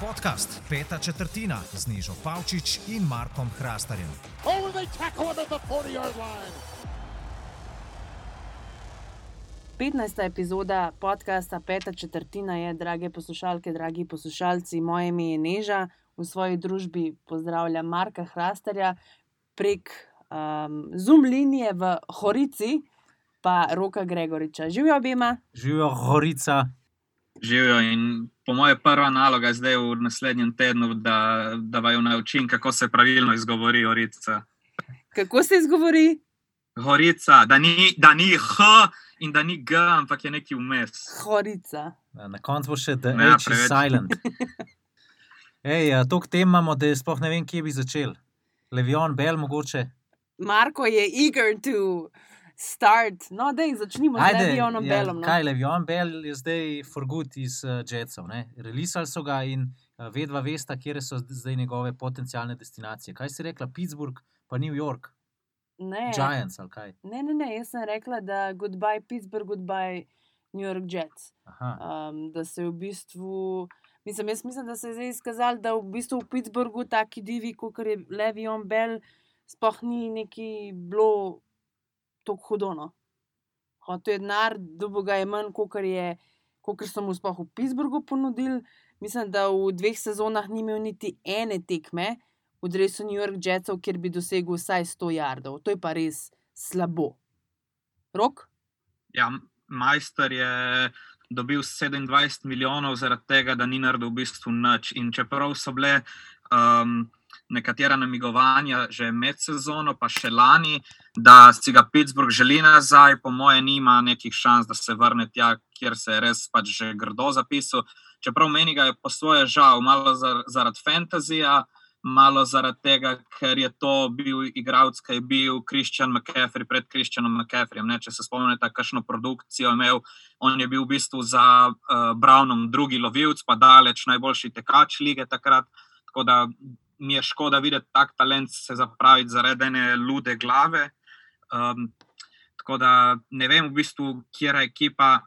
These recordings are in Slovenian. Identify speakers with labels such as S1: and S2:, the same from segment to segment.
S1: Podcast Peta četrtina z Nižo Pavčič in Markom Hrastarjem.
S2: Oh, they tackle him at the 40 yard line.
S3: 15. epizoda podcasta Peta četrtina je, drage poslušalke, dragi poslušalci, moje ime je Neža, v svoji družbi pozdravljam Marka Hrastarja prek um, Zoom linije v Horici, pa Roka Gregoriča. Živijo obima.
S4: Živijo Horica.
S5: Živijo in po mojem prva naloga je zdaj v naslednjem tednu, da, da vaju naučim, kako se pravilno izgovori Horica.
S3: Kako se izgovori?
S5: Horica, da ni, da ni H in da ni G, ampak je neki vmes.
S3: Horica.
S4: Ja, Na koncu bo še The
S5: Ja,
S4: H is
S5: preveč.
S4: silent. Ej, toliko tem imamo, da sploh ne vem, kje bi začel. Levion, Bell, mogoče.
S3: Marko je eager to start. No, da jih začnimo z Levionom
S4: ja,
S3: Belom. No.
S4: Kaj, Levion Bell je zdaj for good iz uh, Jetsov. Releasali so ga in uh, vedva vesta, kje so zd- zdaj njegove potencijalne destinacije. Kaj si rekla, Pittsburgh, pa New York,
S3: Ne,
S4: Giants ali kaj.
S3: ne, ne, ne, jaz sem rekla, da goodbye Pittsburgh, goodbye New York Jets.
S4: Aha.
S3: Um, da se v bistvu. Mislim, jaz mislim, da se je zdaj izkazalo, da v bistvu v Pittsburghu taki divi, kot je Levion Bell, sploh ni neki bilo tako hudono. Hotel je denar, dobo ga je manj, kot je, kot so mu sploh v Pittsburghu ponudili. Mislim, da v dveh sezonah ni imel niti ene tekme v drevesu New York Jetsov, kjer bi dosegel vsaj 100 jardov. To je pa res slabo. Rok?
S5: Ja, majster je dobil 27 milijonov zaradi tega, da ni naredil v bistvu nič. In čeprav so bile um, nekatera namigovanja že med sezono, pa še lani, da si ga Pittsburgh želi nazaj, po moje, nima nekih šans, da se vrne tja, kjer se je res pač že grdo zapisal. Čeprav meni ga je po svoje žal, malo zar, zaradi fantazija. Malo zaradi tega, ker je to bil igralec, ki je bil Christian McCaffrey pred Christianom McCaffreyjem. Ne? Če se spomnite, kakšno produkcijo je imel, on je bil v bistvu za uh, Brownom drugi lovilc, pa daleč najboljši tekač lige takrat. Tako da mi je škoda videti tak talent se zapraviti zaradi ene lude glave. Um, tako da ne vem, v bistvu, kje ekipa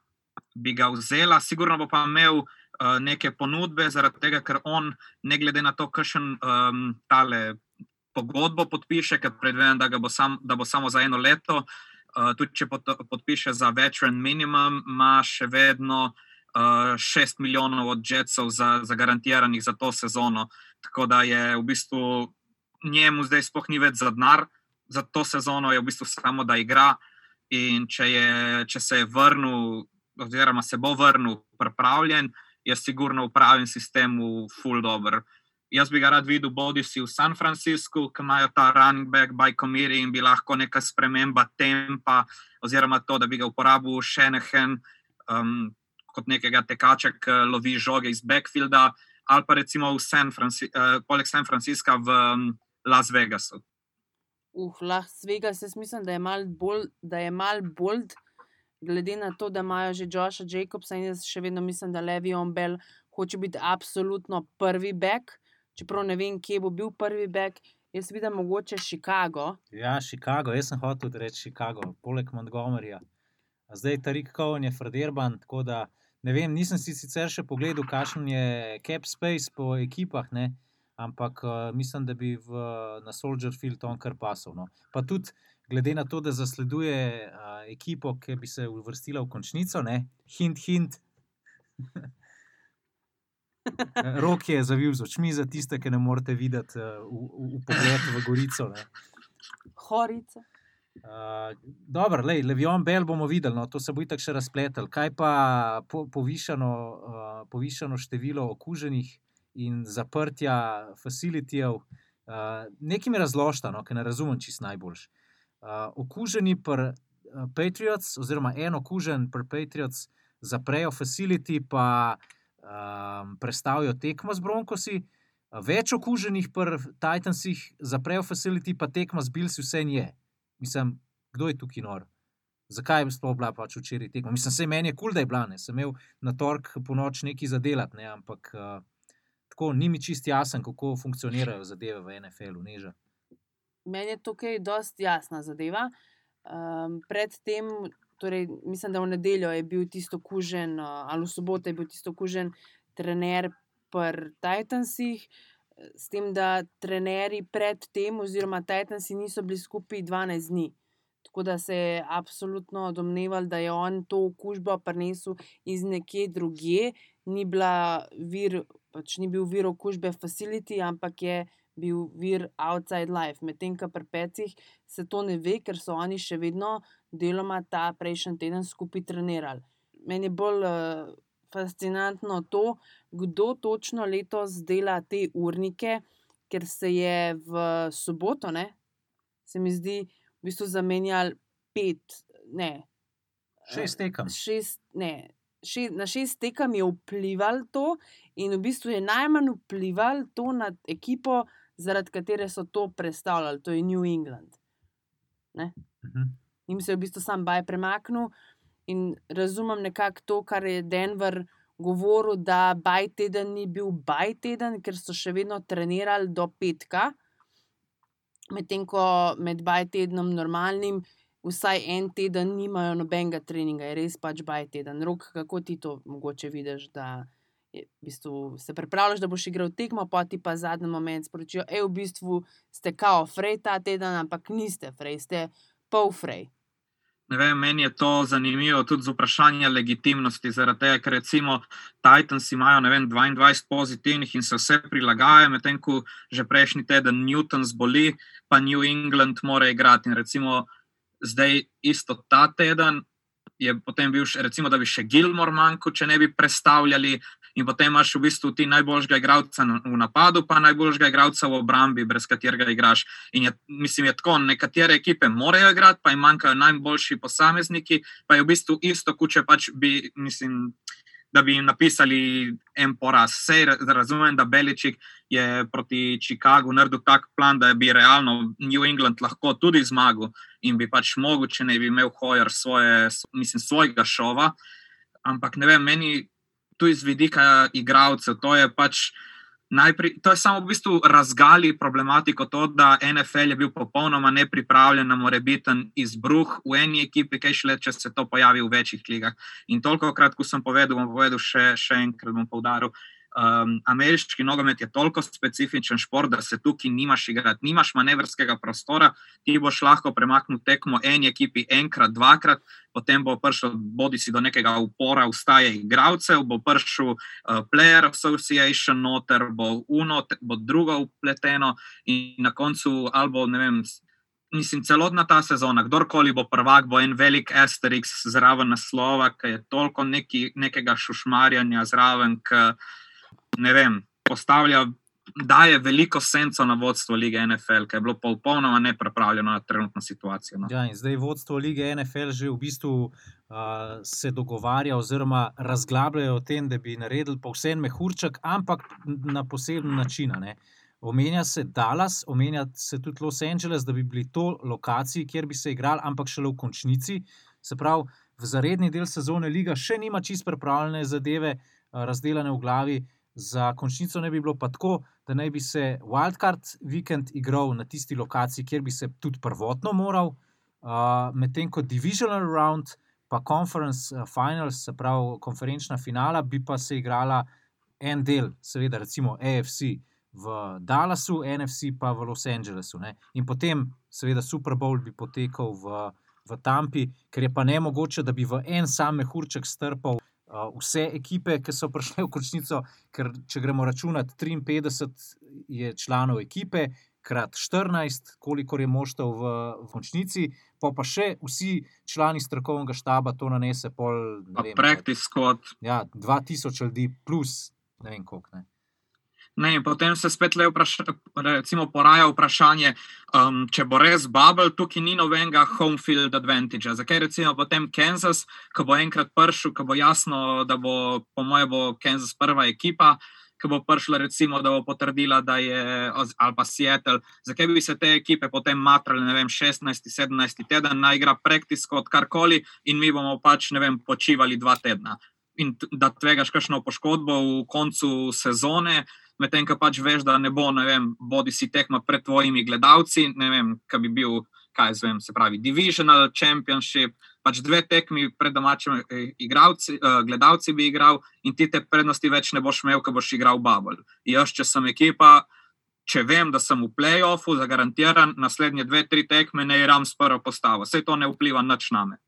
S5: bi ga vzela. Sigurno bo pa imel uh, neke ponudbe, zaradi tega, ker on, ne glede na to, kakšen um, tale pogodbo podpiše, ker predvidevam, da, da bo samo za eno leto. Uh, tudi če pot, podpiše za veteran minimum, ima še vedno uh, 6 milijonov od Jetsov za, zagarantiranih za to sezono. Tako da je v bistvu njemu zdaj sploh ni več za denar, za to sezono je v bistvu samo da igra. In če, je, če se je vrnil, oziroma se bo vrnil pripravljen, je sigurno v pravem sistemu full dobro. Jaz bi ga rad videl, bodi si v San Franciscu, ki imajo ta running back by committee in bi lahko neka sprememba tempa, oziroma to, da bi ga uporabil še nehen um, kot nekega tekača, ki lovi žoge iz backfielda, ali pa recimo v San Franci uh, poleg San Francisca v um, Las Vegasu.
S3: Uh, Las Vegas, jaz mislim, da je mal bolj, da je mal bolj, glede na to, da imajo že Josha Jacobsa in jaz še vedno mislim, da Levion Bell hoče biti absolutno prvi back, čeprav ne vem, kje bo bil prvi back. Jaz vidim mogoče Chicago.
S4: Ja, Chicago, jaz sem hotel reči Chicago, poleg Montgomeryja. A Zdaj Tarik Cohen je Frederban, tako da ne vem, nisem si sicer še pogledal, kakšen je cap space po ekipah, ne? ampak uh, mislim, da bi v, na Soldier Field on kar pasal. No. Pa tudi glede na to, da zasleduje uh, ekipo, ki bi se uvrstila v končnico, ne? hint, hint. Rok je zavil z očmi za tiste, ki ne morete videti uh, v, v, v pogled v Gorico. Ne?
S3: Horica.
S4: Uh, dobro, lej, Levion Bell bomo videli, no, to se bo itak še razpletel. Kaj pa po, povišano, uh, povišano število okuženih in zaprtja facilitijev? Uh, nekaj mi razložite, no, ker ne razumem čist najboljš. Uh, okuženi pri uh, Patriots, oziroma en okužen pri Patriots, zaprejo facility, pa um, prestavijo tekmo z Broncosi. Uh, Več okuženih pri Titansih zaprejo facility, pa tekma z Bilsi vse je. Mislim, kdo je tukaj nor? Zakaj je sploh bila pač včeraj tekma? Mislim, se meni je kul, cool, da je bila, ne. sem imel na torek po noč nekaj zadelati, ne, ampak uh, tako ni mi čist jasen, kako funkcionirajo zadeve v NFL-u.
S3: Meni je tukaj dosti jasna zadeva. Um, predtem torej, mislim, da v nedeljo je bil tisto kužen, ali v soboto je bil tisto kužen trener pri Titansih. S tem, da trenerji pred tem, oziroma Titansi, niso bili skupaj 12 dni. Tako da se je absolutno domneval, da je on to okužbo prinesel iz nekje drugje, ni, pač ni bil vir okužbe facility, ampak je bil vir outside life. Medtem ko pri pecih se to ne ve, ker so oni še vedno deloma ta prejšnji teden skupaj trenirali. Meni je bolj uh, fascinantno to, kdo točno letos dela te urnike, ker se je v soboto, ne, se mi zdi, v bistvu zamenjal pet, ne.
S4: Šest tekem.
S3: Šest, ne, še, na šest tekem je vplival to, in v bistvu je najmanj vplival to na ekipo, zaradi katere so to predstavljali, to je New England. Uh -huh. Im se je v bistvu sam baj premaknil in razumem nekako to, kar je Denver govoril, da baj teden ni bil baj teden, ker so še vedno trenirali do petka, medtem ko med baj tednom normalnim. Vsaj en teden nimajo nobenega treninga, je res pač baj teden. Rok, kako ti to mogoče vidiš, da je, v bistvu, se pripravljaš, da boš igral tekmo, pa ti pa zadnji moment sporočijo, da v bistvu ste kao frej ta teden, ampak niste frej, ste pol frej.
S5: Vem, meni je to zanimivo tudi z vprašanjem legitimnosti, zaradi tega, ker recimo Titans imajo vem, 22 pozitivnih in se vse prilagajajo, medtem ko že prejšnji teden Newton zboli, pa New England mora igrati. In recimo zdaj isto ta teden je potem bil, še, recimo, da bi še Gilmore manjkal, če ne bi predstavljali in potem imaš v bistvu ti najboljšega igralca v napadu, pa najboljšega igralca v obrambi, brez katerega igraš. In je, mislim, je tako, nekatere ekipe morajo igrati, pa jim manjkajo najboljši posamezniki, pa je v bistvu isto, kuče pač bi, mislim. Da bi jim napisali en poraz. Vse razumem, da Beličik je proti Chicagu naredil tak plan, da bi realno New England lahko tudi zmagal in bi pač mogoče ne bi imel Hojer svoje, mislim, svojega šova. Ampak ne vem, meni tu iz vidika igralcev. To je pač najprej, to je samo v bistvu razgali problematiko, to, da NFL je bil popolnoma nepripravljen na morebiten izbruh v eni ekipi, kaj šele, če se to pojavi v večjih ligah. In toliko krat, ko sem povedal, bom povedal še, še enkrat, bom poudaril. Um, ameriški nogomet je toliko specifičen šport, da se tukaj nimaš igrati, nimaš manevrskega prostora. Ti boš lahko premaknil tekmo eni ekipi enkrat, dvakrat, potem bo prišel bodi si do nekega upora, ustaje igralcev, bo prišel uh, Player Association, noter bo uno, bo drugo upleteno in na koncu albo ne vem. Mislim, celotna ta sezona, kdorkoli bo prvak, bo en velik asterix zraven naslova, ki je toliko neki, nekega šušmarjanja zraven. K, ne vem, postavlja, daje veliko senco na vodstvo lige NFL, ki je bilo popolnoma neprepravljeno na trenutno situacijo. No.
S4: Ja, zdaj vodstvo lige NFL že v bistvu uh, se dogovarja oziroma razglabljajo o tem, da bi naredili povsem mehurček, ampak na poseben način. Ne. Omenja se Dallas, omenja se tudi Los Angeles, da bi bili to lokacije, kjer bi se igrali, ampak šele v končnici. Se pravi, v zaredni del sezone Liga še nima čist pripravljene zadeve, razdeljene v glavi, za končnico ne bi bilo pa tako, da naj bi se Wildcard vikend igral na tisti lokaciji, kjer bi se tudi prvotno moral, uh, medtem ko Divisional Round, pa Conference Finals, se pravi konferenčna finala, bi pa se igrala en del, seveda, recimo AFC. V Dallasu, NFC pa v Los Angelesu. Ne? In potem, seveda, Super Bowl bi potekal v, v Tampi, ker je pa ne mogoče, da bi v en sam mehurček strpal vse ekipe, ki so prišle v končnico, ker če gremo računati, 53 je članov ekipe, krat 14, koliko je moštov v, v končnici, pa pa še vsi člani strokovnega štaba to nanese pol.
S5: Praktično kot.
S4: Ja, 2000 ljudi plus ne vem koliko. Ne.
S5: Ne, potem se spet le vpraša, recimo, poraja vprašanje, um, če bo res Bubble, tukaj ni nobenega home field advantage. Zakaj recimo potem Kansas, ko bo enkrat prišel, ko bo jasno, da bo, po mojem, bo Kansas prva ekipa, ki bo prišla, recimo, da bo potrdila, da je ali pa Seattle. Zakaj bi se te ekipe potem matrali, ne vem, 16, 17 teden, naj igra praktično od karkoli in mi bomo pač, ne vem, počivali dva tedna. In da tvegaš kakšno poškodbo v koncu sezone medtem ko pač veš, da ne bo, ne vem, bodi si tekma pred tvojimi gledalci, ne vem, kaj bi bil, kaj zvem, se pravi, Divisional Championship, pač dve tekmi pred domačimi eh, igravci, uh, gledalci bi igral in ti te prednosti več ne boš imel, ko boš igral Bubble. Jaz, če sem ekipa, če vem, da sem v playoffu, zagarantiran, naslednje dve, tri tekme ne igram s prvo postavo. Vse to ne vpliva nič na me.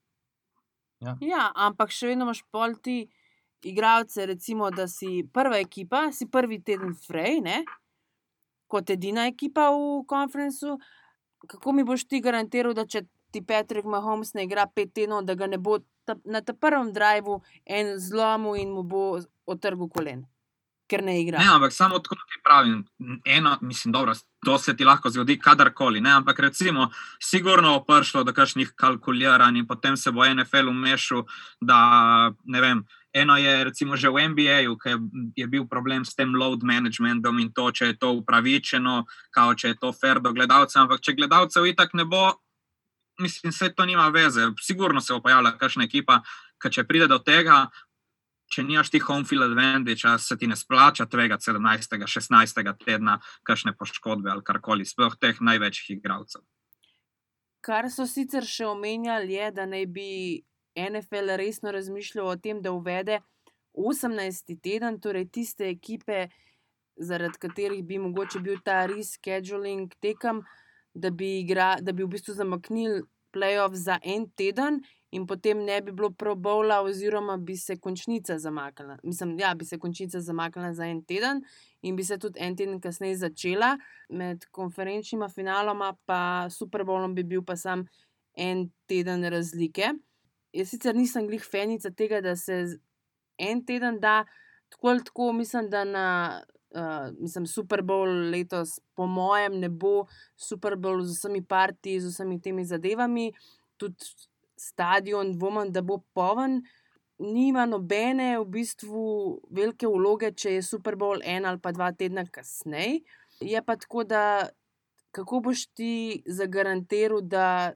S3: Ja. ja, ampak še vedno imaš pol ti igralce, recimo, da si prva ekipa, si prvi teden frej, ne? kot edina ekipa v konferencu. Kako mi boš ti garantiral, da če ti Patrick Mahomes ne igra pet tednov, da ga ne bo ta, na tem prvem drivu en zlomil in mu bo otrgal kolen? ker ne igra.
S5: Ne, ampak samo tako ti pravim. Eno, mislim, dobro, to se ti lahko zgodi kadarkoli. Ne? Ampak recimo, sigurno bo prišlo do kakšnih kalkuliranj in potem se bo NFL umešal, da ne vem. Eno je recimo že v NBA-ju, ki je bil problem s tem load managementom in to, če je to upravičeno, kao če je to fair do gledalcev. Ampak če gledalcev itak ne bo, mislim, vse to nima veze. Sigurno se bo pojavila kakšna ekipa, ki če pride do tega, če nimaš ti home field advantage, se ti ne splača tvega 17. 16. tedna, kakšne poškodbe ali karkoli, sploh teh največjih igralcev.
S3: Kar so sicer še omenjali, je, da naj bi NFL resno razmišljal o tem, da uvede 18. teden, torej tiste ekipe, zaradi katerih bi mogoče bil ta rescheduling tekem, da bi, igra, da bi v bistvu zamaknili playoff za en teden in potem ne bi bilo probola, oziroma bi se končnica zamaknila. Mislim, da ja, bi se končnica zamaknila za en teden in bi se tudi en teden kasneje začela, med konferenčnima finaloma, pa Super Bowlom bi bil pa sam en teden razlike. Jaz sicer nisem glih fenica tega, da se en teden da, tako ali tako, mislim, da na. Uh, mislim, Super Bowl letos, po mojem, ne bo Super Bowl z vsemi partiji, z vsemi temi zadevami. Tudi stadion, dvomim, da bo poven. Nima nobene v bistvu velike vloge, če je Super Bowl en ali pa dva tedna kasneje. Je pa tako, da kako boš ti zagarantiral, da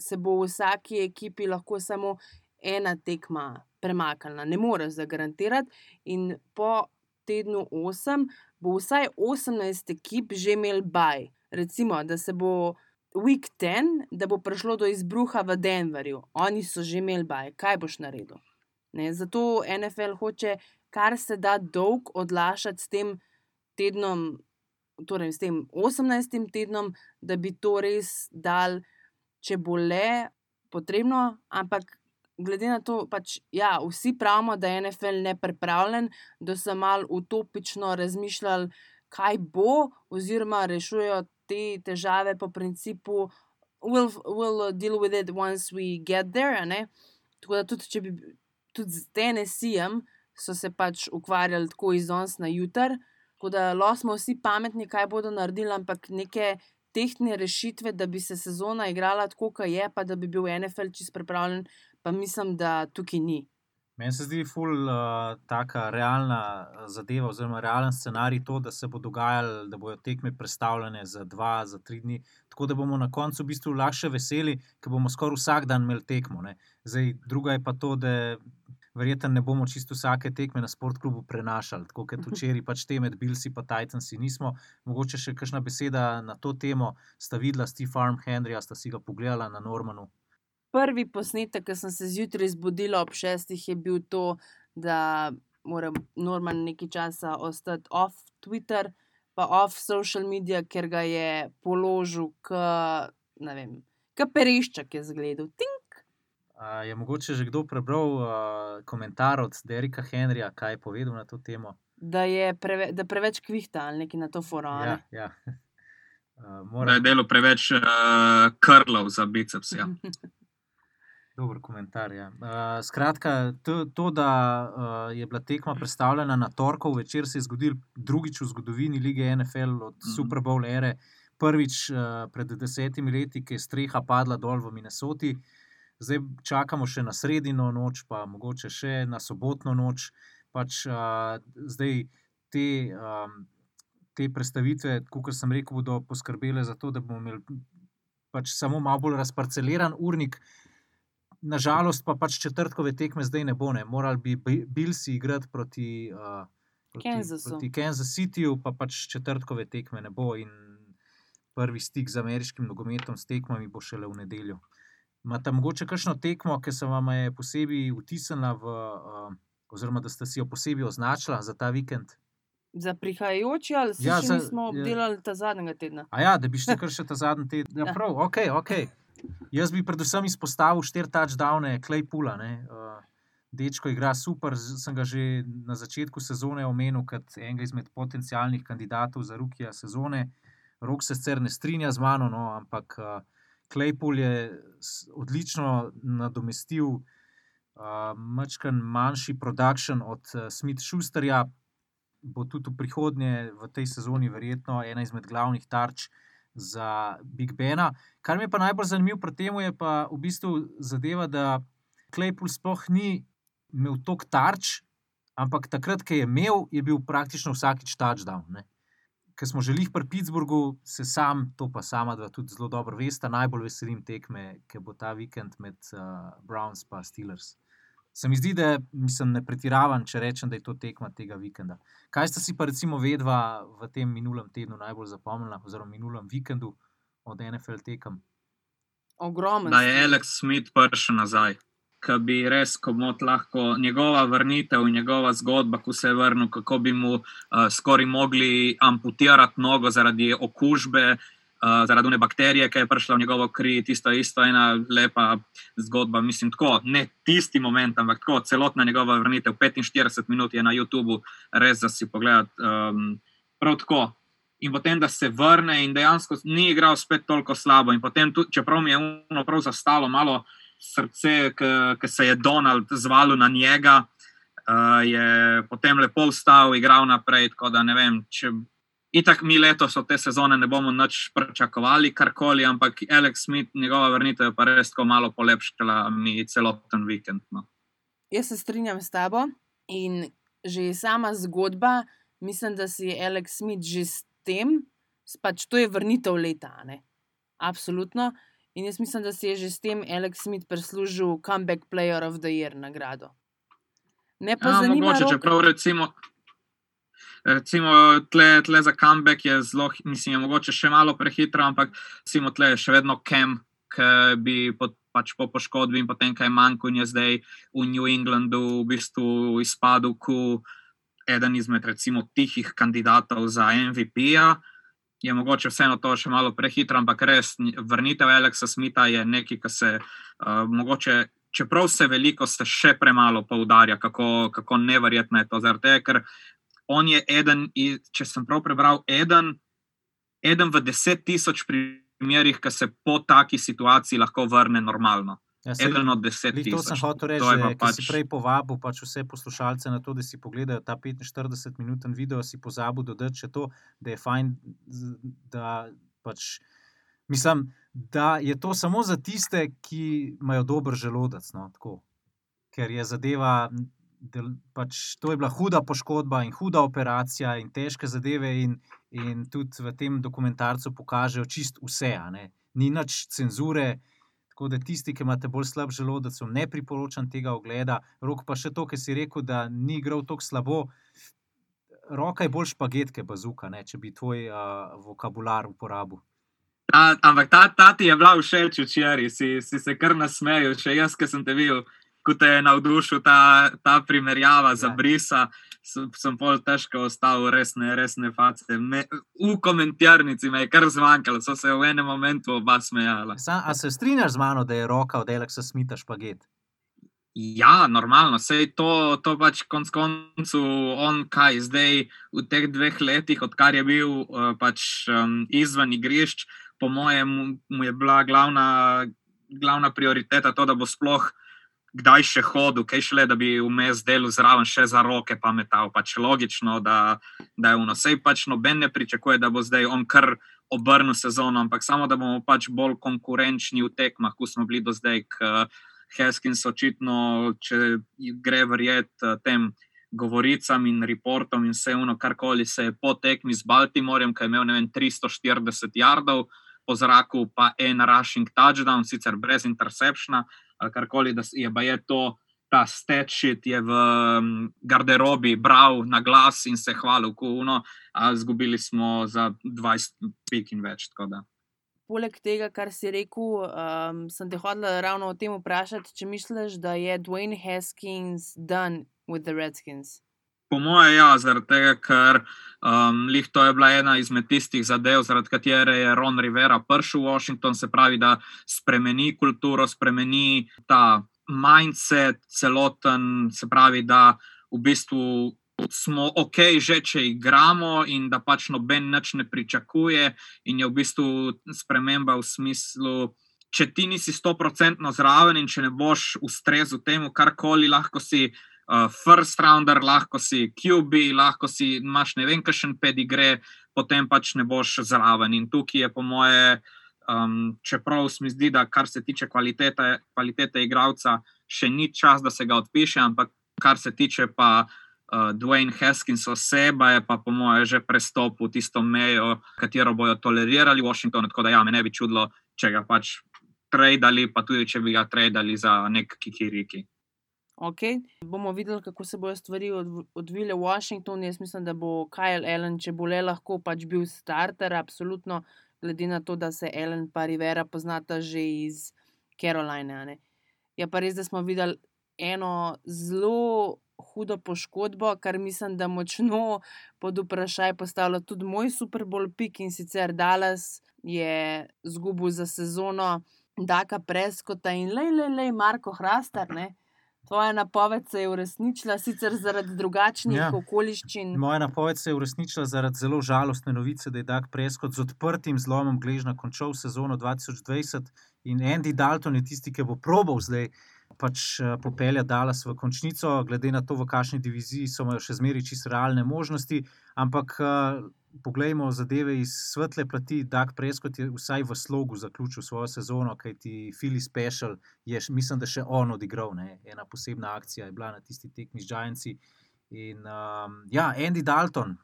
S3: se bo v vsaki ekipi lahko samo ena tekma premaknila. Ne moreš zagarantirati. In po tednu 8 bo vsaj 18 ekip že imel baj. Recimo, da se bo week 10, da bo prišlo do izbruha v Denverju, oni so že imeli baj, kaj boš naredil. Ne, zato NFL hoče kar se da dolg odlašati s tem tednom, torej s tem 18. tednom, da bi to res dal, če bo le potrebno, ampak. Glede na to, pač, ja, vsi pravimo, da je NFL neprepravljen, da so malo utopično razmišljali, kaj bo, oziroma rešujejo te težave po principu, we'll, we'll uh, deal with it once we get there. Tako da tudi, če bi tudi z TNC-jem so se pač ukvarjali tako iz danes na jutr, tako da smo vsi pametni, kaj bodo naredili, ampak neke tehtne rešitve, da bi se sezona igrala tako, kot je, pa da bi bil NFL čist pripravljen, pa mislim, da tukaj ni.
S4: Meni se zdi ful uh, taka realna uh, zadeva, oziroma realen scenarij to, da se bo dogajalo, da bodo tekme predstavljene za dva, za tri dni, tako da bomo na koncu v bistvu lahko veseli, ker bomo skoraj vsak dan imeli tekmo. Zdaj, druga je pa to, da verjetno ne bomo čisto vsake tekme na sportklubu prenašali, tako kot včeraj pač te med Bilsi in Titansi nismo. Mogoče še kakšna beseda na to temo, sta videla Steve Farm, Henryja, sta si ga pogledala na Normanu
S3: prvi posnetek, ki sem se zjutraj zbudila ob šestih, je bil to, da moram Norman nekaj časa ostati off Twitter, pa off social media, ker ga je položil k, ne vem, k pereščak je zgledal. Tink.
S4: A, je mogoče že kdo prebral uh, komentar od Derika Henrija, kaj je povedal na to temo?
S3: Da je preve, da preveč kvihta ali nekaj na to forum.
S4: Ja, ja.
S5: Uh, moram... Da je delo preveč uh, krlov za biceps. Ja.
S4: Dober komentar. Ja. Uh, skratka, to, to, da uh, je bila tekma predstavljena na torkov večer, se je zgodil drugič v zgodovini lige NFL od mm -hmm. Super Bowl ere. Prvič uh, pred desetimi leti, ki je streha padla dol v Minnesoti, zdaj čakamo še na sredino noč, pa mogoče še na sobotno noč. Pač, uh, zdaj te, um, te predstavitve, kot sem rekel, bodo poskrbele za to, da bomo imeli pač samo malo bolj razparceliran urnik. Nažalost, pa pač četrtkove tekme zdaj ne bo, ne. morali bi Bilsi igrati proti, uh, proti, proti Kansas Cityju, pa pač četrtkove tekme ne bo. In prvi stik z ameriškim nogometom, s tekmami, bo šele v nedeljo. Imate mogoče kakšno tekmo, ki se vam je posebej vtisnila, v, uh, oziroma da ste si jo posebej označila za ta vikend?
S3: Za prihajajoči ali se
S4: Ja,
S3: ja, še
S4: za-
S3: nismo
S4: ja.
S3: obdelali ta zadnjega tedna?
S4: A ja, da bi šli kar še ta zadnji teden. Ja,
S3: Ja.
S4: prav, ok, ok. Jaz bi predvsem izpostavil štiri touchdowne Claypoola. ne. Uh, Dečko igra super, sem ga že na začetku sezone omenil kot enega izmed potencialnih kandidatov za rukija sezone. Rok se sicer ne strinja z mano, no, ampak uh, Claypool je odlično nadomestil uh, mačkan manjši production od uh, Smith Schusterja. Bo tudi v prihodnje v tej sezoni verjetno ena izmed glavnih tarč za Big Bena. Kar mi je pa najbolj zanimivo pri tem, je pa v bistvu zadeva, da Claypool sploh ni imel toliko tarč, ampak takrat, ko je imel, je bil praktično vsakič touchdown. Ne. Ker smo želeli pri Pittsburghu, se sam, to pa sama, da tudi zelo dobro veste, najbolj veselim tekme, ki bo ta vikend med uh, Browns in Steelers. Se mi zdi, da mislim, ne pretiravam, če rečem, da je to tekma tega vikenda. Kaj ste si pa recimo vedva v tem minulem tednu najbolj zapomnila, oziroma minulem vikendu od NFL tekem?
S3: Ogromen.
S5: da je. Alex Smith prišel nazaj. Ki bi res, ko bi lahko njegova vrnitev in njegova zgodba, ko se je vrnil, kako bi mu uh, skoraj mogli amputirati nogo zaradi okužbe, uh, zaradi one bakterije, ki je prišla v njegovo kri. Tisto isto ena lepa zgodba. Mislim, tako, ne tisti moment, ampak tako, celotna njegova vrnitev, 45 minut je na YouTubu, res za si pogledati. Um, prav tako. In potem, da se vrne, in dejansko ni igral spet toliko slabo. In potem, tudi, čeprav mi je uno prav zastalo malo srce, ki se je Donald zvalil na njega, uh, je potem lepo vstal, igral naprej. Tako da ne vem, če. Itak mi letos od te sezone ne bomo nič pričakovali, karkoli, ampak Alex Smith, njegova vrnitev je pa res tako malo polepšala mi celoten vikend. No.
S3: Jaz se strinjam s tabo in že sama zgodba, mislim, da si je Alex Smith že s tem, pač to je vrnitev leta. Ne? Absolutno. In jaz mislim, da si je že s tem Alex Smith prislužil Comeback Player of the Year nagrado. Ne pa
S5: Ja,
S3: zanima
S5: mogoče,
S3: Rok-
S5: čeprav recimo, recimo tle, tle za comeback je zelo, mislim, je mogoče še malo prehitro, ampak recimo tle je še vedno Kem, ki bi po, pač po poškodbi in potem, kaj manjko in je zdaj v New Englandu v bistvu izpadel kot eden izmed recimo tihih kandidatov za MVP-ja. Je mogoče vseeno to še malo prehitro, ampak res vrnitev Alexa Smitha je nekaj, kar se uh, mogoče čeprav se veliko, se še premalo poudarja, kako, kako neverjetno je to. Zaradi tega, ker on je eden, če sem prav prebral, eden, eden v deset tisoč primerih, ki se po taki situaciji lahko vrne normalno.
S4: Ja, saj-
S5: Eden od deset
S4: Glih, to
S5: tisoč.
S4: sem hotel reči, da
S5: pa
S4: pač... si prej povabil pač vse poslušalce na to, da si pogledajo ta 45-minuten video, si pozabil dodati še to, da je fajn, da pač. Mislim, da je to samo za tiste, ki imajo dober želodec. No, tako. Ker je zadeva, del, pač, to je bila huda poškodba in huda operacija in težke zadeve, in, in tudi v tem dokumentarcu pokažejo čist vse. Ni nič cenzure, Tako da tisti, ki imate bolj slab želodec, vam ne priporočam tega ogleda. Rok pa še to, ki si rekel, da ni igral tako slabo. Roka je bolj špagetke, bazuka, ne, če bi tvoj uh, vokabular uporabil.
S5: Ta, ampak ta, ta ti je bila všeč včeraj, si, si se kar nasmejal, še jaz, ki sem te videl, ko te je navdušil ta, ta primerjava za
S4: Ja.
S5: brisa. Sem, sem pol težko ostal, resne, resne face. Me, v komentarnici me je kar zmanjkalo, so se v enem momentu oba smejala.
S4: Sam, a se strinjaš z mano, da je roka od Alexa Smitha špaget?
S5: Ja, normalno, sej to, to pač konc koncev on, kaj zdaj v teh dveh letih, odkar je bil uh, pač um, izven igrišč, po mojem, mu je bila glavna, glavna prioriteta to, da bo sploh kdaj še hodil, kaj šele, da bi vmes delal zraven še za roke pametal. Pač logično, da, da je uno. Sej pač noben ne pričakuje, da bo zdaj on kar obrnil sezono, ampak samo da bomo pač bolj konkurenčni v tekmah, kot smo bili do zdaj. K, Haskins očitno, če gre verjeti eh, tem govoricam in reportom in vse ono, karkoli se je po tekmi z Baltimorjem, ki je imel vem, 340 jardov po zraku, pa en rushing touchdown, sicer brez interceptiona, ali karkoli, da je pa je to. Ta stečit je v mm, garderobi bral na glas in se hvalil, kuno, a izgubili smo za 20 pik in več.
S3: poleg tega, kar si rekel, um, sem te hodila ravno o tem vprašati, če misliš, da je Dwayne Haskins done with the Redskins.
S5: Po mojem, ja, zaradi tega, ker um, lih to je bila ena izmed tistih zadev, zaradi katere je Ron Rivera prišel v Washington, se pravi, da spremeni kulturo, spremeni ta mindset, celoten, se pravi, da v bistvu smo ok, že če igramo in da pač noben nič ne pričakuje, in je v bistvu sprememba v smislu. Če ti nisi 100% zraven in če ne boš ustrezal temu, karkoli, lahko si uh, first rounder, lahko si QB, lahko si imaš ne vem, kakšen pedigre, potem pač ne boš zraven. In tukaj je, po moje, um, čeprav se mi zdi, da kar se tiče kvalitete, kvalitete igralca, še ni čas, da se ga odpiše, ampak kar se tiče pa uh, Dwayne Haskins oseba je pa po mojem že prestopil tisto mejo, katero bojo tolerirali v Washingtonu. Tako da ja, me ne bi čudilo, če ga pač trajali, pa tudi če bi ga trajali za nek kikiriki.
S3: Ok, bomo videli, kako se bodo stvari odvile v Washingtonu. Jaz mislim, da bo Kyle Allen, če bo le lahko, pač bil starter, absolutno, glede na to, da se Allen in Rivera poznata že iz Caroline. Je pa res, da smo videli eno zelo hudo poškodbo, kar mislim, da močno pod vprašaj postavlja tudi moj Super Bowl pik in sicer Dallas je zgubil za sezono Daka Preskota in le, le, le, Marko Hrastar. Ne? Tvoja napoved se je uresničila, sicer zaradi drugačnih ja. okoliščin.
S4: Moja napoved se je uresničila zaradi zelo žalostne novice, da je Dak Preskot z odprtim zlomom gležna končal sezono 2020 in Andy Dalton je tisti, ki bo probal zdaj pač eh, popelje Dallas v končnico, glede na to, v kakšni diviziji so imeli še zmeraj čisto realne možnosti. Ampak uh, poglejmo zadeve iz svetle plati. Dak Preskot je vsaj v slogu zaključil svojo sezono, kajti Philly Special je, mislim, da še on odigral. Ne? Ena posebna akcija je bila na tisti tekmi z Giantsi. In um, ja, Andy Dalton,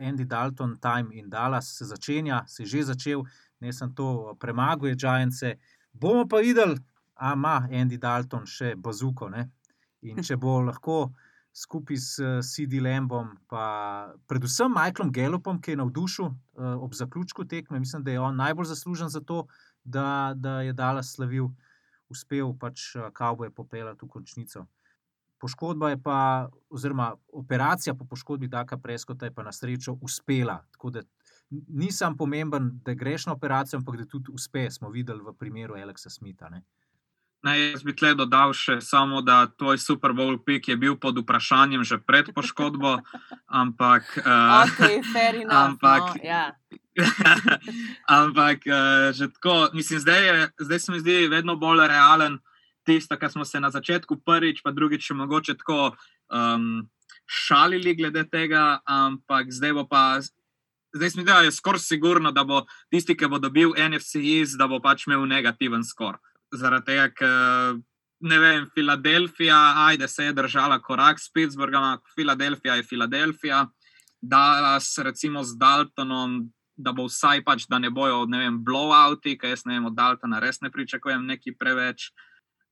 S4: Andy Dalton, Time in Dallas se začenja, se je že začel, ne sem to premaguje Giantse. Bomo pa videli, a ima Andy Dalton še bazuko. Ne? In če bo lahko skupaj s CD Lambom, pa predvsem Michaelom Gallopom, ki je navdušil uh, ob zaključku tekme, mislim, da je on najbolj zaslužen za to, da, da je Dallas slavil, uspel pač Kavboje popeljati v končnico. Poškodba je pa, oziroma operacija po poškodbi Daka Preskota je pa na srečo uspela. Tako da nisem pomemben, da greš na operacijo, ampak da tudi uspe, smo videli v primeru Alexa Smitha. Ne?
S5: Naj jaz bi tle dodal še samo, da tvoj Super Bowl pik je bil pod vprašanjem že pred poškodbo. Ampak,
S3: uh, okay, enough,
S5: ampak,
S3: no, ja.
S5: ampak uh, že tako, mislim, zdaj, je, zdaj se mi zdi vedno bolj realen tisto, kar smo se na začetku prvič, pa drugič mogoče tako um, šalili glede tega, ampak zdaj bo pa. Zdaj smo videli, da je skoraj sigurno, da bo tisti, ki bo dobil NFC, da bo pač imel negativen skor zaradi tega, ker ne vem, Filadelfija, ajde se je držala korak s Pittsburghom, Filadelfija je Filadelfija, da se recimo z Daltonom. Da bo vsaj pač, da ne bojo, ne vem, blowouti, kaj jaz ne vem, od Daltona res ne pričakujem neki preveč.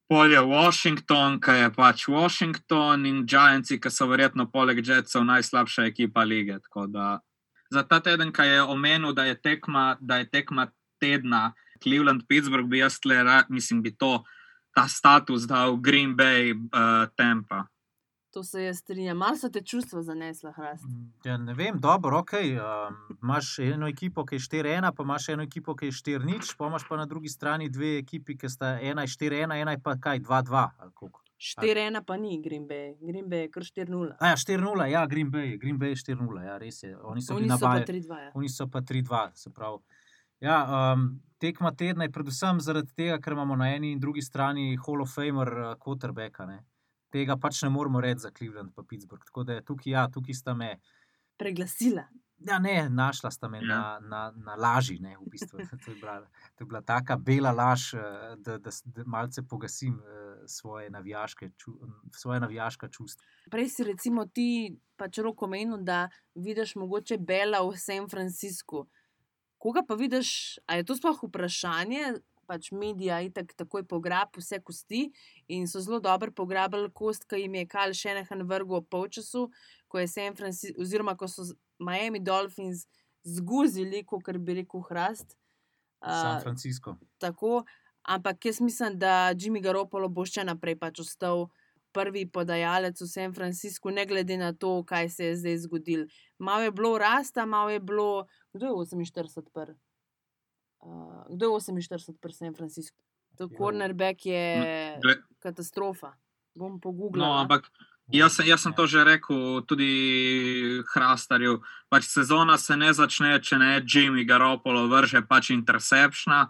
S5: Polje Washington, ki je pač Washington in Giantsi, ki so verjetno poleg Jetsov najslabša ekipa lige. Za ta teden, ki je omenil, da je tekma, da je tekma tedna, Cleveland, Pittsburgh, bi jaz le, mislim, bi to, ta status dal Green Bay, uh, Tampa.
S3: To se jaz strinjam, malo so te čustva zanesla, hrast.
S4: Ja, ne vem, dobro, ok. Um, imaš eno ekipo, ki je 4-1, pa imaš eno ekipo, ki je 4-0, pa imaš pa na drugi strani dve ekipi, ki sta 1-4-1, ena pa kaj 2-2.
S3: 4-1 pa ni Green Bay, Green Bay je kar 4-0.
S4: Ja, 4-0, ja, Green Bay, Green Bay je 4-0, ja, res je. Oni so,
S3: Oni so pa 3-2. Ja.
S4: Oni so pa 3-2, se pravi. Ja, um, tekma tedna je predvsem zaradi tega, ker imamo na eni in drugi strani Hall of Famer, Quarterbacka. Uh, tega pač ne moremo reči za Cleveland in Pittsburgh. Tako da tukaj, ja, tukaj sta me.
S3: Preglasila.
S4: Ja, ne, našla sta me ja. na, na, na laži. Ne, v bistvu. to, je bila, to je bila taka bela laž, eh, da, da, da malce pogasim uh, svoje, navijaške, ču, svoje navijaška čustva.
S3: Prej si recimo ti pač roko menil, da vidiš mogoče Bela v San Franciscu. Koga pa vidiš, a je to sploh vprašanje? Pač medija je tak, takoj pograb vse kosti in so zelo dobro pograbili kost, ki jim je Kal še nekaj vrgel v polčasu, ko je San Francisco, oziroma ko so Miami Dolphins zguzili, kot bi rekel Hrast.
S4: San Francisco.
S3: Tako, ampak jaz mislim, da Jimmy Garoppolo bo še naprej pač ostal prvi podajalec v San Franciscu, ne glede na to, kaj se je zdaj zgodilo. Malo je bilo rasta, malo je bilo. Kdo je 48 pr? Uh, kdo je 48 pr San Francisco? To cornerback je
S5: Gle-
S3: katastrofa. Bom
S5: No,
S3: pogooglala.
S5: ampak jaz, jaz sem to že rekel tudi Hrastarju. Pač sezona se ne začne, če ne Jimmy Garoppolo vrže pač interceptiona.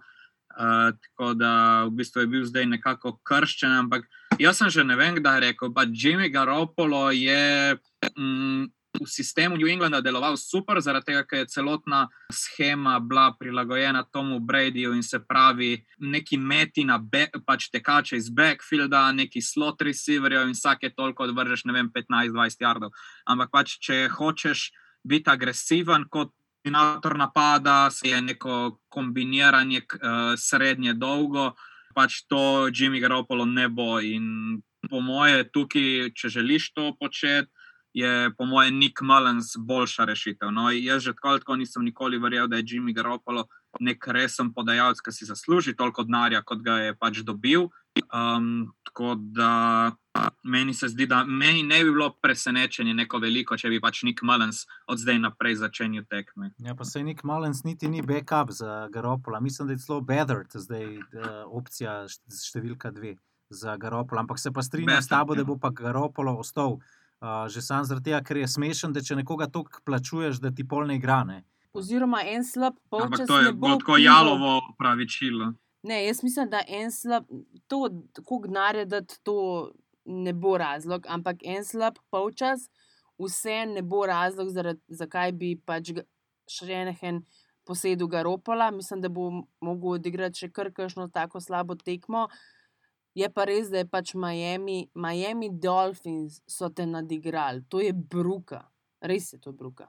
S5: Uh, tako da v bistvu je bil zdaj nekako krščen, ampak jaz sem že ne vem, kdaj rekel. Pa Jimmy Garoppolo je mm, v sistemu New Englanda deloval super, zaradi tega, ker je celotna schema bila prilagojena Tomu Bradyju in se pravi, neki meti na be, pač tekače iz backfielda, neki slot receiverjev in vsake toliko odvržeš, ne vem, 15-20 yardov. Ampak pač, če hočeš biti agresiven kot koordinator napada, se je neko kombiniranje uh, srednje dolgo, pač to Jimmy Garoppolo ne bo. In po moje, tukaj, če želiš to početi, je po moje Nick Mullens boljša rešitev. No, jaz že tako, tako nisem nikoli verjel, da je Jimmy Garoppolo nek resen podajalec, ki si zasluži toliko denarja, kot ga je pač dobil. Um, tako da meni se zdi, da meni ne bi bilo presenečenje neko veliko, če bi pač Nick Mullens od zdaj naprej začenjal tekme.
S4: Ja, pa se Nick Mullens niti ni backup za Garopola. Mislim, da je celo Bedard zdaj uh, opcija št- številka dve za Garopola. Ampak se pa strinjam s tabo, da
S5: ja.
S4: bo pa Garopolo ostal. Uh, že sam zaradi tega, ker je smešen, da če nekoga toliko plačuješ, da ti pol ne igra. Ne?
S3: Oziroma, en slab
S5: Ampak
S3: polčas
S5: to je
S3: bo
S5: tako jalovo pravičilo.
S3: Ne, jaz mislim, da en slab, to, koliko denarja dati, to ne bo razlog, ampak en slab polčas, vse ne bo razlog, zaradi, zakaj bi pač Šrenehen posedel Garopola. Mislim, da bo mogel odigrati še kar kakšno tako slabo tekmo. Je pa res, da je pač Miami, Miami Dolphins so te nadigrali, to je bruka, res je to bruka.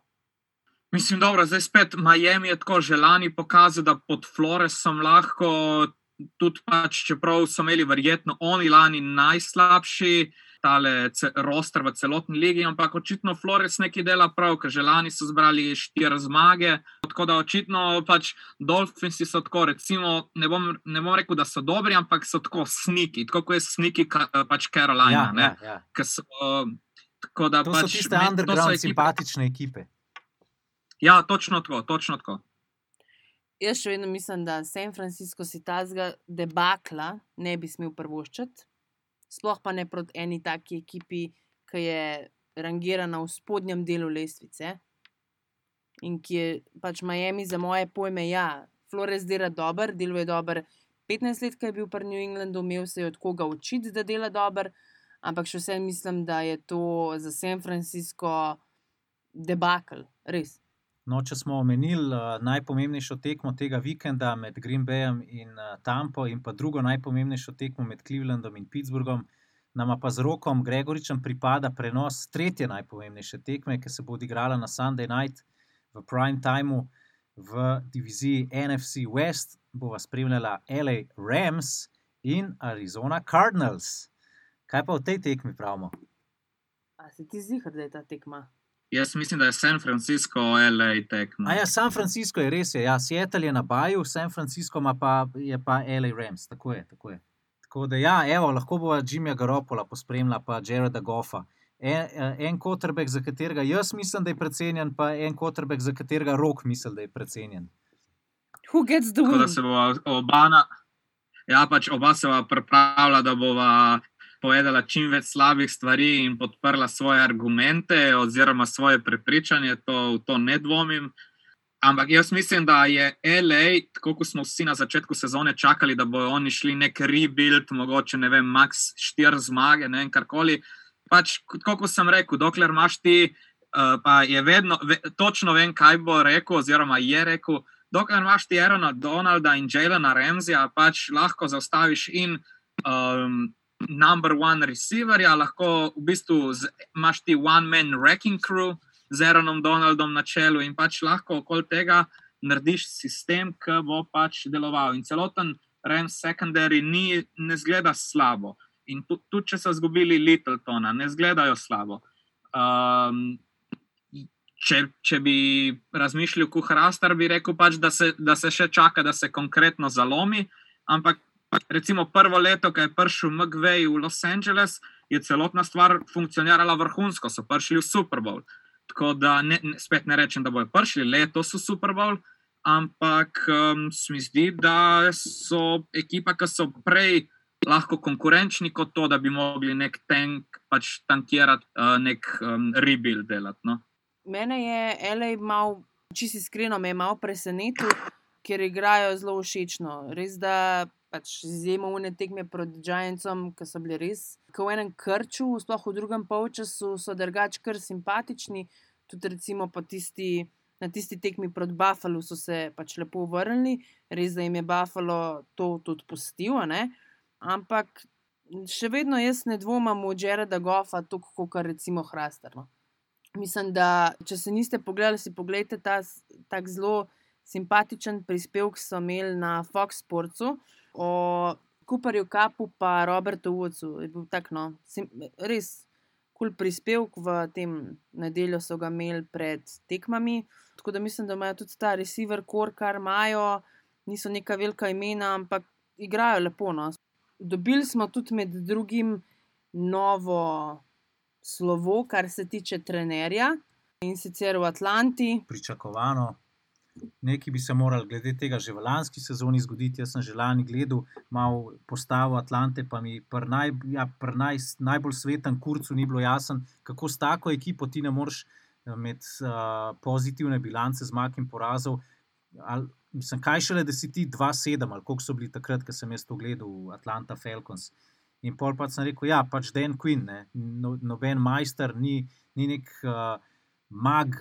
S5: Mislim, dobro, zdaj spet Miami je tako želani pokazal, da pod Floresom lahko tudi, pač, čeprav so imeli verjetno oni lani najslabši. Tale roster v celotni ligi, ampak očitno Flores nekaj dela prav, ker že lani so zbrali štiri zmage. Tako da očitno pač Dolphinsi so tako, recimo, ne bom, ne bom rekel, da so dobri, ampak so tako sniki, tako kot je sniki pač Carolina.
S4: Ja,
S5: ne,
S4: ja, ja.
S5: Ker So, tako da
S4: To
S5: pač
S4: so tiste
S5: meni- to so
S4: underground
S5: ekipe-
S4: simpatične ekipe.
S5: Ja, točno tako, točno tako.
S3: Jaz še vedno mislim, da San Francisco si tazga debakla ne bi smel prvoščiti, sploh pa ne proti eni taki ekipi, ki je rangirana v spodnjem delu lestvice in ki je pač Miami za moje pojme, ja, Flores dela dober, deluje dober. 15 let, ki je bil pri New Englandu, imel se od koga učiti, da dela dober, ampak še vsem mislim, da je to za San Francisco debakl, res.
S4: No, če smo omenili uh, najpomembnejšo tekmo tega vikenda med Green Bayem in uh, Tampo, in pa drugo najpomembnejšo tekmo med Clevelandom in Pittsburghom, nama pa z rokom Gregoričem pripada prenos tretje najpomembnejše tekme, ki se bo odigrala na Sunday night v prime timeu v diviziji NFC West. Bova spremljala LA Rams in Arizona Cardinals. Kaj pa v tej tekmi pravimo?
S3: A se ti zdi, da je ta tekma?
S5: Jaz mislim, da je San Francisco, LA tekmo.
S4: A ja, San Francisco je res, je, ja, Seattle je na Baju, San Francisco pa, je pa LA Rams, tako je. Tako, je. tako da, ja, evo, lahko bo Jimmyja Garopola pospremila, pa Jareda Goffa. En, en quarterback, za katerega jaz mislim, da je precenjen, pa en quarterback, za katerega rok misli, da je precenjen.
S3: Who gets the
S5: Tako
S3: win?
S5: da se bo oba, na, ja, pač oba se bo pripravila, da bova povedala čim več slabih stvari in podprla svoje argumente oziroma svoje prepričanje, to, v to ne dvomim. Ampak jaz mislim, da je LA, tako kot smo vsi na začetku sezone čakali, da bodo oni šli nek rebuild, mogoče ne vem, max 4 zmage, ne vem, karkoli. Pač, kot sem rekel, dokler imaš ti, uh, pa je vedno, ve, točno vem, kaj bo rekel, oziroma je rekel. Dokler imaš ti Aerona Donalda in Jelena Remzija, pač lahko zaustaviš in um, number one receiverja, lahko v bistvu z, imaš ti one-man wrecking crew z Aaronom Donaldom na čelu in pač lahko okoli tega narediš sistem, ki bo pač deloval. In celoten Rams secondary ni, ne zgleda slabo. In tu- tudi, če so izgubili Littletona, ne zgledajo slabo. Um, če, če bi razmišljal kot Hrastar, bi rekel, pač, da, se, da se še čaka, da se konkretno zalomi. Ampak recimo prvo leto, ko je prišel McVeigh v Los Angeles, je celotna stvar funkcionirala vrhunsko, so prišli v Super Bowl. Tako da ne, ne, spet ne rečem, da bojo prišli letos v Super Bowl, ampak um, se mi zdi, da so ekipa, ki so prej lahko konkurenčni kot to, da bi mogli nek tank pač tankirati, uh, nek um, rebuild delati. No?
S3: Mene je LA mal, čisto iskreno, me je malo presenetil, ker igrajo zelo všečno. Res da pač izjemno une tekme proti Giantsom, ki so bili res, ko v enem krču, sploh v drugem polčasu, so drugač kar simpatični. Tudi recimo tisti, na tisti tekmi proti Buffalo so se pač lepo vrnili, res da jim je Buffalo to tudi pustil. Ampak še vedno jaz ne dvomim v Jareda Goffa, tako kot recimo Hrastarno. Mislim, da če se niste pogledali, si pogledajte ta tak zelo simpatičen prispevek, ki so imeli na Fox Sportsu o Cooperju Kapu in Robertu Woodsu. Je bil tak, no, res kul cool prispevek v tem nedeljo, so ga imeli pred tekmami. Tako da mislim, da imajo tudi ta receiver, kor kar imajo, niso neka velika imena, ampak igrajo lepo. No. Dobili smo tudi med drugim novo slovo, kar se tiče trenerja in sicer v Atlanti.
S4: Pričakovano. Nekaj bi se moral glede tega že v lanski sezoni zgoditi. Jaz sem že lani gledal, malo postavo Atlante, pa mi pri naj, ja, naj, najbolj svetem kurcu ni bilo jasno, kako s tako ekipo ti ne moreš imeti uh, pozitivne bilance zmag in porazov. Ali, mislim, kaj šele, da si ti 2-7 ali koliko so bili takrat, ko sem jaz to gledal Atlanta Falcons. In pol pa sem rekel, ja, pač Dan Quinn, no, noben majster, ni, ni nek uh, mag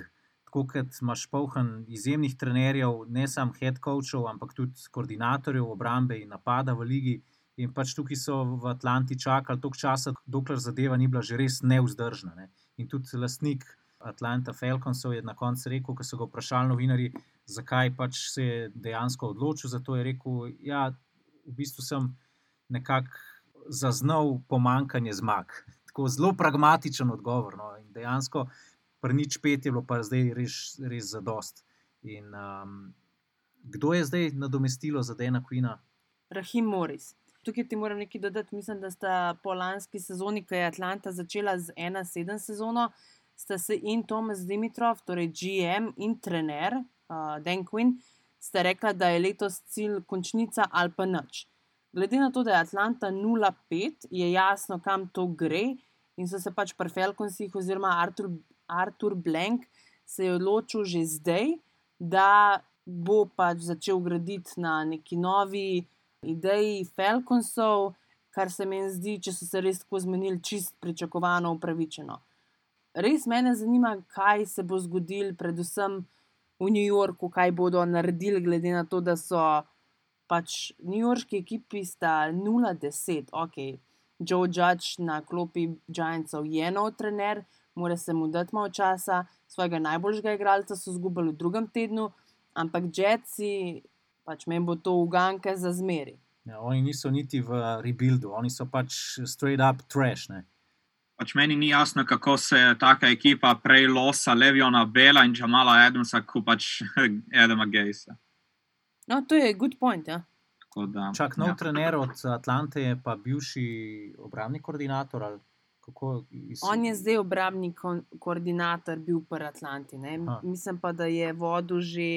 S4: tako kot imaš polhen izjemnih trenerjev, ne samo head coachov, ampak tudi koordinatorjev obrambe in napada v ligi. In pač tukaj so v Atlanti čakali toliko časa, dokler zadeva ni bila že res neuzdržna. Ne. In tudi lastnik Atlanta Falconsov je na koncu rekel, ko so ga vprašali novinari, zakaj pač se je dejansko odločil za to, je rekel, da ja, v bistvu sem nekako zaznal pomankanje zmag. Tako zelo pragmatičen odgovor. No. In dejansko nič pet je bilo pa zdaj res, res za dost. In um, kdo je zdaj nadomestilo za Dena Quina?
S3: Rahim Morris. Tukaj ti moram nekaj dodati. Mislim, da sta po lanski sezoni, ki je Atlanta začela z 1-7 sezono, sta se in Tomas Dimitrov, torej GM in trener uh, Dan Quinn, sta rekla, da je letos cilj končnica ali pa nič. Glede na to, da je Atlanta 0-5, je jasno, kam to gre. In so se pač pri Falconsih, oziroma Artur, Artur Blank se je odločil že zdaj, da bo pač začel graditi na neki novi ideji Falconsov, kar se meni zdi, če so se res tako zmenili, čist pričakovano, upravičeno. Res me zanima, kaj se bo zgodilo, predvsem v New Yorku, kaj bodo naredili, glede na to, da so pač New Yorkski ekipi sta 0-10, ok. Joe Judge na klopi Giantsov je nov trener, mora se mu dati malo časa, svojega najboljšega igralca so izgubili v drugem tednu, ampak Jetsi, pač meni bo to uganke za zmeri.
S4: Ja, oni niso niti v rebuildu, oni so pač straight up trash. Ne?
S5: Pač meni ni jasno, kako se je taka ekipa prej losa Leviona Bela in Jamala Adamsa, kot pač Adama Gejsa.
S3: No, to je good point. Ja.
S5: Da,
S4: Čak nov
S5: ja.
S4: trener od Atlante je pa bivši obrambni koordinator. Ali
S3: Iz... On je zdaj obrambni ko koordinator, bil pa Atlanti. Mislim pa, da je vodil že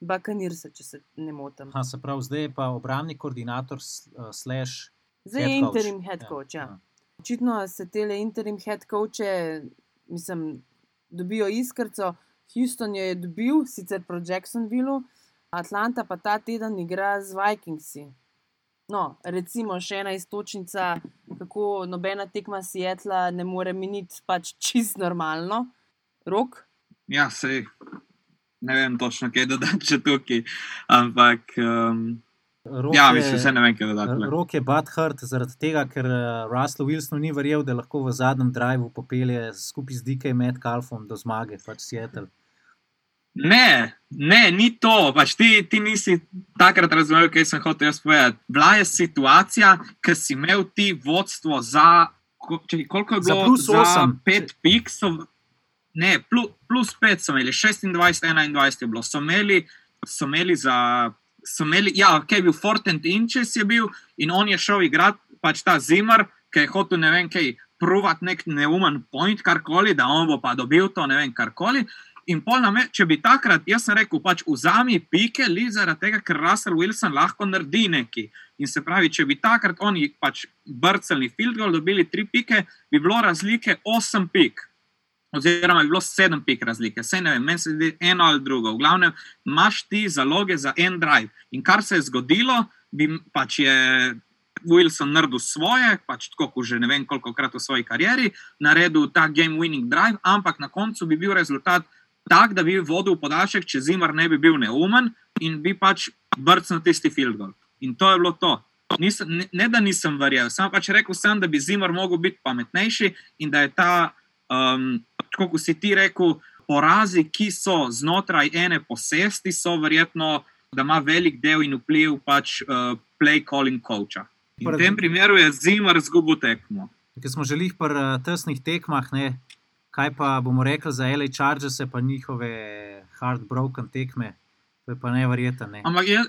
S3: Bakanirsa, če se ne motim.
S4: Ha, se pravi, zdaj je pa obrambni koordinator, uh, slash.
S3: Zdaj je interim head ja, coach. Ja, ja. Očitno se te interim head coache, mislim, dobijo iskrco. Houston jo je dobil, sicer pro Jacksonville, Atlanta pa ta teden igra z Vikingsi. No, recimo še ena istočnica, kako nobena tekma Sietla ne more miniti, pač čist normalno. Rok?
S5: Ja, se ne vem točno, kaj dodati če tukaj. Ampak. Um... Ja, mislim, se ne vem, kaj dodati.
S4: Rok je Butthurt zaradi tega, ker uh, Russell Wilson ni verjel, da lahko v zadnjem drivu popelje skupaj z DK Metcalfom do zmage, pač Seattle.
S5: Ne, ne, ni to. Pač ti, ti nisi takrat razumel, kaj sem hotel jaz povedati. Bila je situacija, ker si imel ti vodstvo za, če, koliko je bilo,
S4: za, za
S5: pet piksov. ne, plus, plus 5 so imeli, 26, 21 je bilo, so imeli, so imeli za. So imeli, ja, ki je bil Fortent Inches, je bil in on je šel igrati, pač ta zimar, ki je hotel ne vem kaj, provat nek neumen point, karkoli, da on bo pa dobil to, ne vem, karkoli. In pol na me, če bi takrat, jaz sem rekel, pač vzami pike, li zaradi tega, ker Russell Wilson lahko naredi neki. In se pravi, če bi takrat oni pač brcali field goal, dobili tri pike, bi bilo razlike osem pik. Oziroma, bi bilo sedem pik razlike, vse ne vem, meni se zdi eno ali drugo. V glavnem, imaš ti zaloge za en drive. In kar se je zgodilo, bi pač je Wilson naredil svoje, pač tako, kot že ne vem koliko krat v svoji karieri, naredil ta game winning drive, ampak na koncu bi bil rezultat tak, da bi vodil podaljšek, če Zimar ne bi bil neumen in bi pač brcnil tisti field goal. In to je bilo to. Nisem, ne, ne, da nisem verjel, sem pač rekel, sem, da bi Zimar mogel biti pametnejši in da je ta, um, tako kot si ti rekel, porazi, ki so znotraj ene posesti, so verjetno, da ima velik del in vpliv pač uh, play calling coacha. In v tem primeru je Zimar zgubil tekmo.
S4: Ker smo želeli pri uh, tesnih tekmah, ne, kaj pa bomo rekli za LA Chargers, pa njihove hardbroken tekme, to je pa nevrjetno. Ne.
S5: Ampak jaz,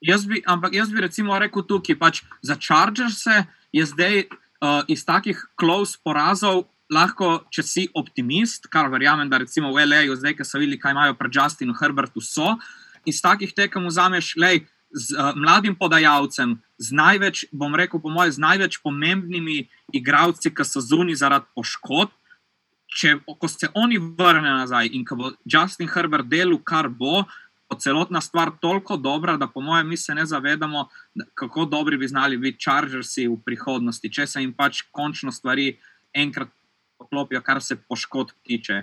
S5: jaz, bi, ampak jaz bi recimo rekel tukaj, pač za Chargers je zdaj uh, iz takih close porazov. Lahko, če si optimist, kar verjamem, da recimo v LA-ju, zdaj, ki so videli, kaj imajo pred Justinu Herbertu, so iz takih tekem vzameš, lej, z uh, mladim podajalcem, z največ, bom rekel, po mojem, z največ pomembnimi igravci, ki so zunaj zaradi poškodb. Če ko se oni vrnejo nazaj in ko bo Justin Herbert delal, kar bo, bo celotna stvar toliko dobra, da po mojem, mi se ne zavedamo, da, kako dobri bi znali biti Chargersi v prihodnosti, če se jim pač končno stvari enkrat poklopijo, kar se poškodb tiče.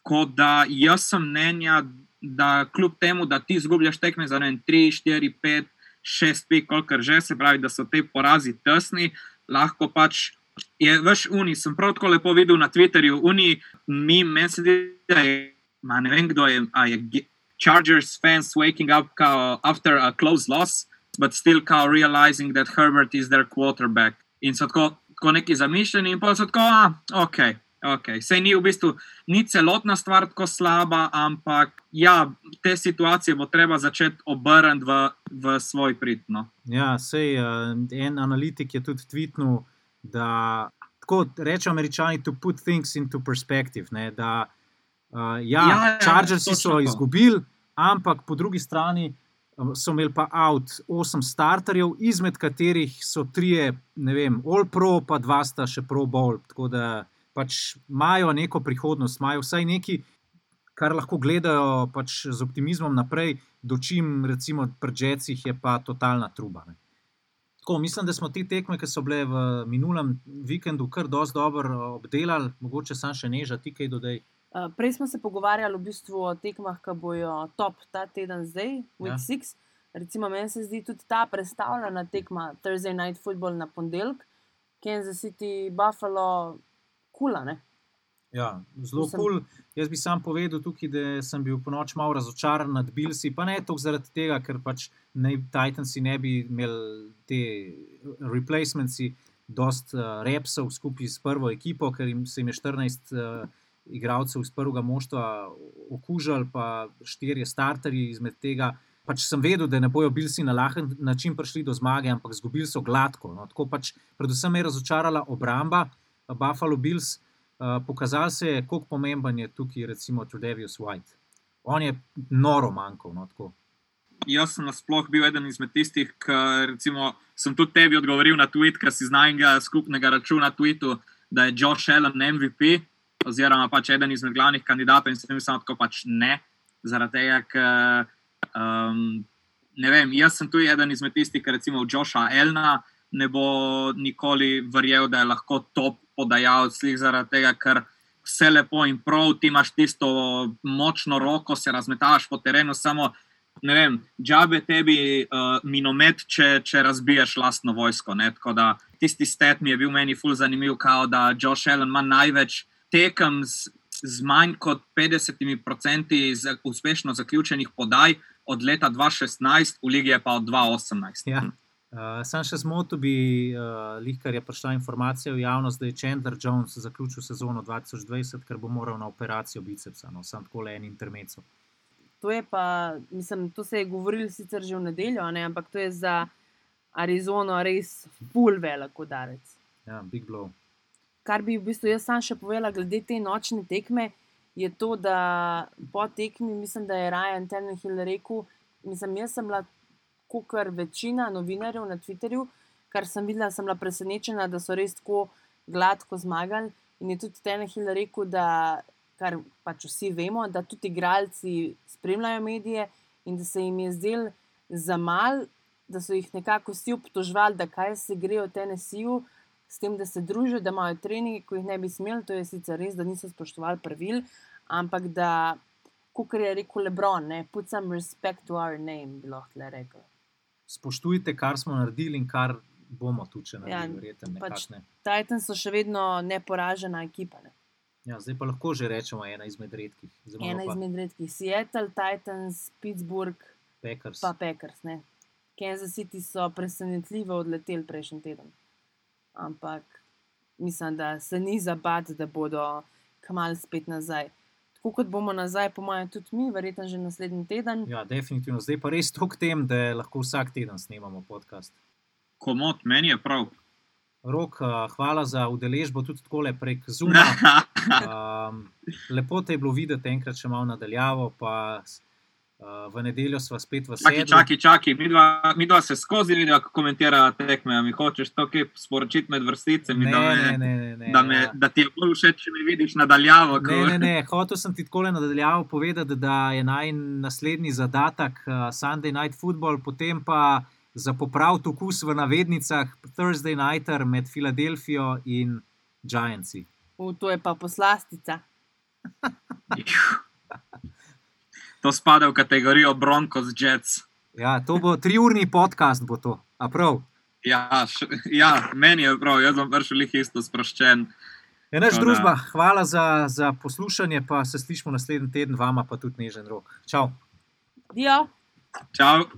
S5: Tako da jaz sem mnenja, da kljub temu, da ti izgubljaš tekme za 3, 4, 5, 6 pik, kolikor že se pravi, da so te porazi tesni, lahko pač. Je veš, Uni, sem prav tako lepo videl na Twitterju, Uni, mi, meni se zdi, da je, ma ne vem, kdo je, a je Chargers fans waking up kao, after a close loss, but still kao realizing that Herbert is their quarterback. In so tako, tako neki zamišljeni, in pa so tako, a, ok, Okay. Sej ni v bistvu ni celotna stvar tako slaba, ampak ja, te situacije bo treba začeti obrniti v, v svoj pridno.
S4: Ja, sej uh, en analitik je tudi tvitnil, da tako rečejo američani, to put things into perspective. Ne, da, uh, ja, ja, ja, Chargersi so izgubili, ampak po drugi strani. So imeli pa out osem starterjev, izmed katerih so tri, ne vem, all pro, pa dva sta še pro bowl. Tako da pač imajo neko prihodnost, imajo vsaj nekaj, kar lahko gledajo pač z optimizmom naprej, dočim, recimo, pri Džecih je pa totalna truba. Ne. Tako, mislim, da smo te tekme, ki so bile v minulem vikendu, kar dosti dobro obdelali, mogoče sam še neža, ti kaj dodaj.
S3: Uh, prej smo se pogovarjali v bistvu o tekmah, ki bojo top ta teden zdaj, Week 6. Ja. Recimo, meni se zdi tudi ta predstavljena tekma Thursday Night Football na ponedeljek, Kansas City, Buffalo, kula. Ne?
S4: Ja, zelo kul. Cool. Jaz bi sam povedal tukaj, da sem bil po noč malo razočaran nad Bilsi, pa ne toliko zaradi tega, ker pač ne, Titansi ne bi imeli te replacementsi, dost uh, repsov skupaj s prvo ekipo, ker jim se jim je 14 uh, igralcev iz prvega moštva okužili, pa štirje starterji izmed tega. Pač sem vedel, da ne bojo Bilsi na lahen način prišli do zmage, ampak izgubili so gladko. No. Tako pač predvsem me je razočarala obramba. Buffalo Bills, uh, pokazal se je, kako pomemben je tukaj, recimo, Trudevius White. On je noro manjkal. No,
S5: Jaz sem nasploh bil eden izmed tistih, ki sem tudi tebi odgovoril na tweet, ker si znal enega skupnega računa na Twitteru, da je Josh Allen MVP, oziroma pač eden izmed glavnih kandidatov in sem jim tako pač ne. Zaradi tega, ker um, vem, jaz sem tudi eden izmed tistih, ki recimo Josha Elna ne bo nikoli verjel, da je lahko top podajalec, zaradi tega, ker vse lepo in prav, ti imaš tisto močno roko, se razmetavaš po terenu, samo ne vem, džabe tebi uh, minomet, če, če razbiješ lastno vojsko. Ne? Tako da tisti stet mi je bil meni ful zanimiv, kao da Josh Allen ima največ tekem z, z manj kot 50% uspešno zaključenih podaj od leta 2016, v lige pa od 2018.
S4: Ja. Uh, sam še zmotil bi, uh, lihkar je prišla informacija v javnost, da je Chandler Jones zaključil sezono 2020, ker bo moral na operacijo bicepsa, no, sam tako le en intermezzo.
S3: To je pa, mislim, to se je govorilo sicer že v nedeljo, ne, ampak to je za Arizono res full velik udarec.
S4: Ja, big blow.
S3: Kar bi v bistvu jaz sam še povedala, glede te nočne tekme, je to, da po tekmi, mislim, da je Ryan Tannehill rekel, mislim, jaz sem bila kot večina novinarjev na Twitterju, kar sem videla, sem bila presenečena, da so res tako gladko zmagali. In je tudi Tannehill rekel, da, kar pač vsi vemo, da tudi igralci spremljajo medije in da se jim je zdel za mal, da so jih nekako vsi obtožvali, da kaj se grejo v Tennesseeju. S tem, da se družijo, da imajo treninge, ko jih ne bi smeli, to je sicer res, da niso spoštovali pravil, ampak da, kot je rekel Lebron, ne, put some respect to our name, bi lahko rekel.
S4: Spoštujte, kar smo naredili in kar bomo tu če
S3: Ja,
S4: naredili, verjetno.
S3: pač-
S4: ne.
S3: Titans so še vedno neporažena ekipa. Ne.
S4: Ja, zdaj pa lahko že rečemo ena izmed redkih. Zdaj
S3: Ena
S4: pa
S3: izmed redkih, Seattle, Titans, Pittsburgh,
S4: Packers.
S3: pa Packers. Ne. Kansas City so presenetljivo odleteli prejšnji teden. Ampak mislim, da se ni zabati, da bodo kmalo spet nazaj. Tako kot bomo nazaj, po mojem, tudi mi, verjetno že naslednji teden.
S4: Ja, definitivno. Zdaj pa res tok tem, da lahko vsak teden snemamo podcast.
S5: Komod, meni je prav.
S4: Rok, uh, hvala za udeležbo tudi takole prek Zuma. Um, lepo te je bilo videti enkrat še malo nadaljavo, pa uh, v nedeljo sva spet v
S5: Čakaj,
S4: sedlu.
S5: čakaj, čakaj. Mi dva, se skozi video komentira tekme. a Mi hočeš to kaj sporočiti med vrsticami,
S4: Ne,
S5: da, me,
S4: ne, ne, ne,
S5: da, me,
S4: ja.
S5: da ti je bolj všeč, če me vidiš nadaljavo.
S4: Ne, ne, ne. Hotel sem ti tako nadaljavo povedati, da je naj naslednji zadatek uh, Sunday Night Football, potem pa za popraviti okus v navednicah Thursday Nighter med Filadelfijo in Giantsi.
S3: U, to je pa poslastica.
S5: To spada v kategorijo Broncos Jets.
S4: Ja, to bo triurni podcast, bo to. A prav.
S5: Ja, š, ja, meni je prav, jaz sem prišel jih isto sproščen.
S4: Je naš
S5: Tako da-
S4: družba, hvala za, za poslušanje, pa se slišimo naslednji teden, vama pa tudi nežen rok. Čau.
S3: Dio.
S5: Čau.